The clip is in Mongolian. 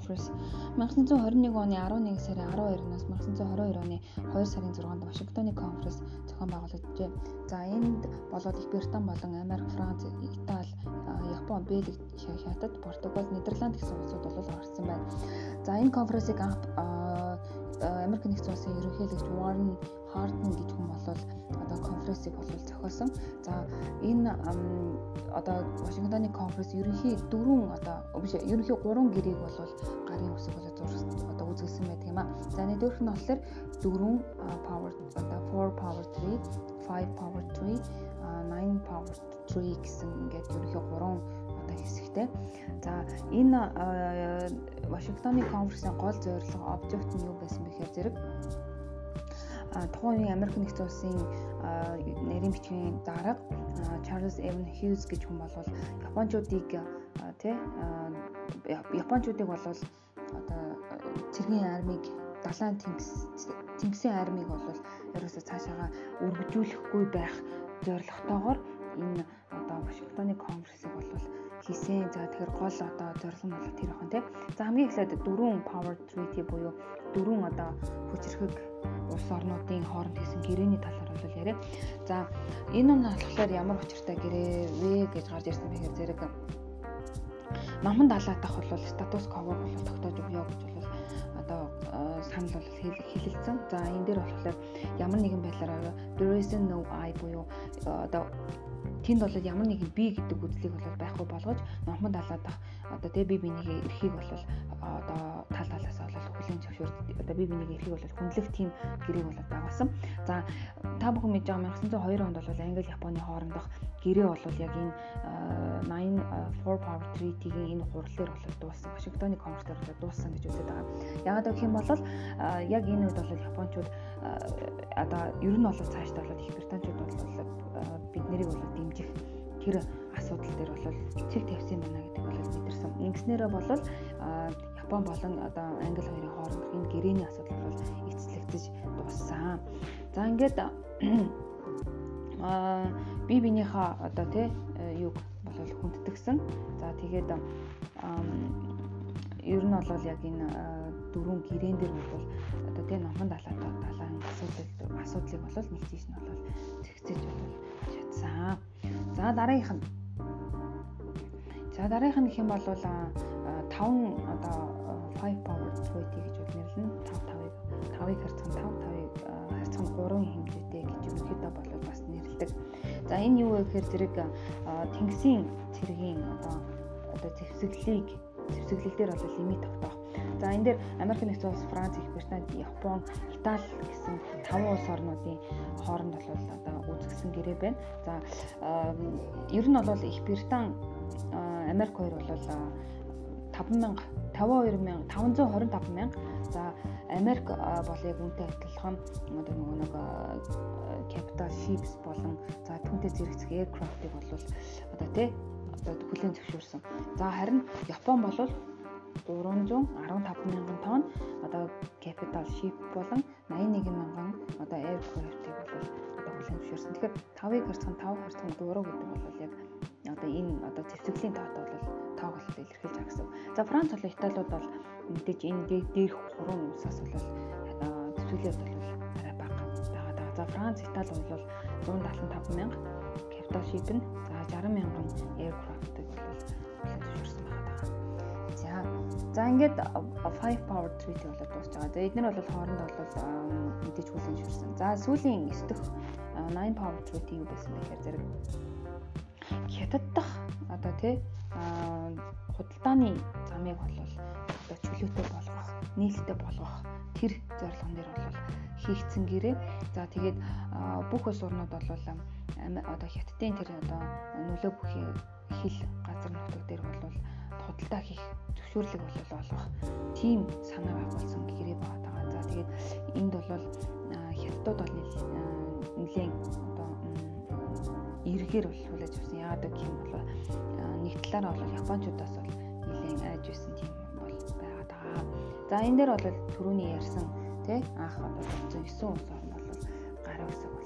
Conference 1921 оны 11 сарын 12-наас 1922 оны 2 сарын 6-нд Вашингтоны конференс зохион байгуулагджээ. За энд болоод Их Британи болон Америк, Франц, Итали, Япон, Бельги, Хятад, Португал, Нидерланд гэсэн улсууд бол орсон байна. За энэ конференсыг анх Америк нэгдсэн улсын ерөнхийлөгч Warren Hardin гэж хүн одоо конференсыг болол зохиосон. За энэ одоо Вашингтоны конференс ерөнхий дөрвөн одоо биш ерөнхий гурван гэрээг болол гарын үсэг болоод одоо үзүүлсэн байдаг юм а. За нэгдүгээрх нь болохоор дөрвөн power одоо 4 power 3, 5 power 3, 9 power 3 гэсэн ингээд ерөнхий гурван одоо хэсэгтэй. За энэ Вашингтоны конференсийн гол зорилго обжект нь юу байсан бэхээр зэрэг тухайн үеийн Америк нэгдсэн улсын нарийн бичгийн дарга Чарльз Эвен Хьюз гэж хүн бол Япончуудыг тий Япончуудыг бол одоо цэргийн армийг далайн тэнгис тэнгисийн армийг бол ерөөсөө цаашаага өргөжүүлэхгүй байх зорилготойгоор энэ одоо Вашингтоны конгрессыг бол хийсэн. За тэгэхээр гол одоо зорилго нь бол тэр ихэн тий. За хамгийн эхлээд дөрвөн power treaty буюу дөрвөн одоо хүчрхэг улс орнуудын хооронд хийсэн гэрээний талаар бол яриа. За энэ нь болохоор ямар учиртай гэрээ вэ гэж гарч ирсэн бэхээр зэрэг номон далаа дах бол статус кво бол тогтоож өгөө гэж бол одоо санал бол хэлэлцэн. За энэ дээр болохоор ямар нэгэн байдлаар there is no i буюу одоо тэнд бол ямар нэгэн би гэдэг үзлийг бол байхгүй болгож номхон далаа дах одоо тэгээ би бинийгээ эрхийг бол одоо тал талаас бол хүлийн зөвшөөрд одоо би бинийгээ эрхийг бол хүндлэх тийм гэрээг бол дагуулсан. За та бүхэн мэдж байгаа 1902 онд бол Англи Японы хоорондох гэрээ бол яг энэ 9 4 power treaty-гийн энэ хурлаар бол дууссан. Вашингтоны конференцээр бол дууссан гэж үздэг байгаа. Яагаад гэх юм бол яг энэ үед бол Япончууд одоо ер нь бол цаашдаа бол их британчууд бол бид нарыг бол дэмжих тэр асуудал дээр бол цэг тавьсан байна гэдэг бол мэдэрсэн. Ингэснээрээ бол Япон болон одоо Англи хоёрын хоорондох энэ гэрээний асуудал бол эцэслэгдэж дууссан. За ингээд аа би бинийхээ одоо тий юг бол хүндэтгсэн. За тэгээд ер нь бол яг энэ дөрвөн гэрээн дээр бол одоо тий номхон далаатай далайн асуудал асуудлыг бол нэг тийш нь бол зэгцэж бол шатсан. За дараагийнх нь За дараагийнх нь юм бол 5 одоо 5 power 20 гэж нэрлэн 5 5-ыг 5-ыг харьцан 5 5-ыг харьцан 3 хэмжээтэй гэж ерөнхийдөө бол бас нэрлэдэг. За энэ юу вэ гэхээр зэрэг тэнгисийн цэргийн одоо одоо зэвсэглэлийг зэвсэглэл дээр бол лимит тогтоох. За энэ дээр Америк нэгдсэн улс, Франц, Их Британи, Япон, Итали гэсэн 5 улс орнуудын хооронд бол одоо үзэгсэн гэрээ байна. За ер нь бол Их Британи Америк хоёр бол 5000 52000 525000 за Америк бол яг үнтэй адилхан одоо нөгөө нэг capital ships болон за түүнтэй зэрэгцэх aircraft-ыг бол одоо тий одоо хүлээн зөвшөөрсөн. За харин Япон бол 315 мянган тонн одоо capital ship болон 81 мянган одоо aircraft-ыг бол одоо хүлээн зөвшөөрсөн. Тэгэхээр 5-ыг харьцан 5 харьцан 4 гэдэг бол яг одоо энэ одоо зэвсэглийн тоотой бол тоог бол илэрхийлж байгаа гэсэн. За Франц болон Италиуд бол мэдээж энэ дээрх гурван улсаас бол төсвөлөд бол арай бага байгаа даа. За Франц, Итали бол 175 мянга capital ship нь за 60 мянган aircraft-ыг бол зөвшөөрсөн даа. За за ингээд 5 power treaty болоод дуусж байгаа. За эдгээр бол хооронд бол мэдээж хүлэн зөвшөөрсөн. За сүүлийн 9 дэх 9 power treaty юу байсан бэ гэхээр зэрэг хятад дахь одоо тий худалдааны замыг бол одоо чөлөөтэй болгох, нийлэлтэй болгох тэр зорилгон дээр бол хийгдсэн гэрээ. За тэгээд бүх улс орнууд бол одоо хятадын тэр одоо нөлөө бүхий хил газар нутаг дээр бол худалдаа хийх зөвшөөрлөг бол олгох тийм санаа байгуулсан гэрээ байгаа. За тэгээд энд бол хятадууд бол нэлээд одоо эргээр бол хүлээж авсан. Яагаад гэх юм бол нэг талаараа бол японочдоос бол нэлээд айж байсан тийм бол байгаа даа. За энэ дээр бол түрүүний ярьсан тий анх одоо 9 ус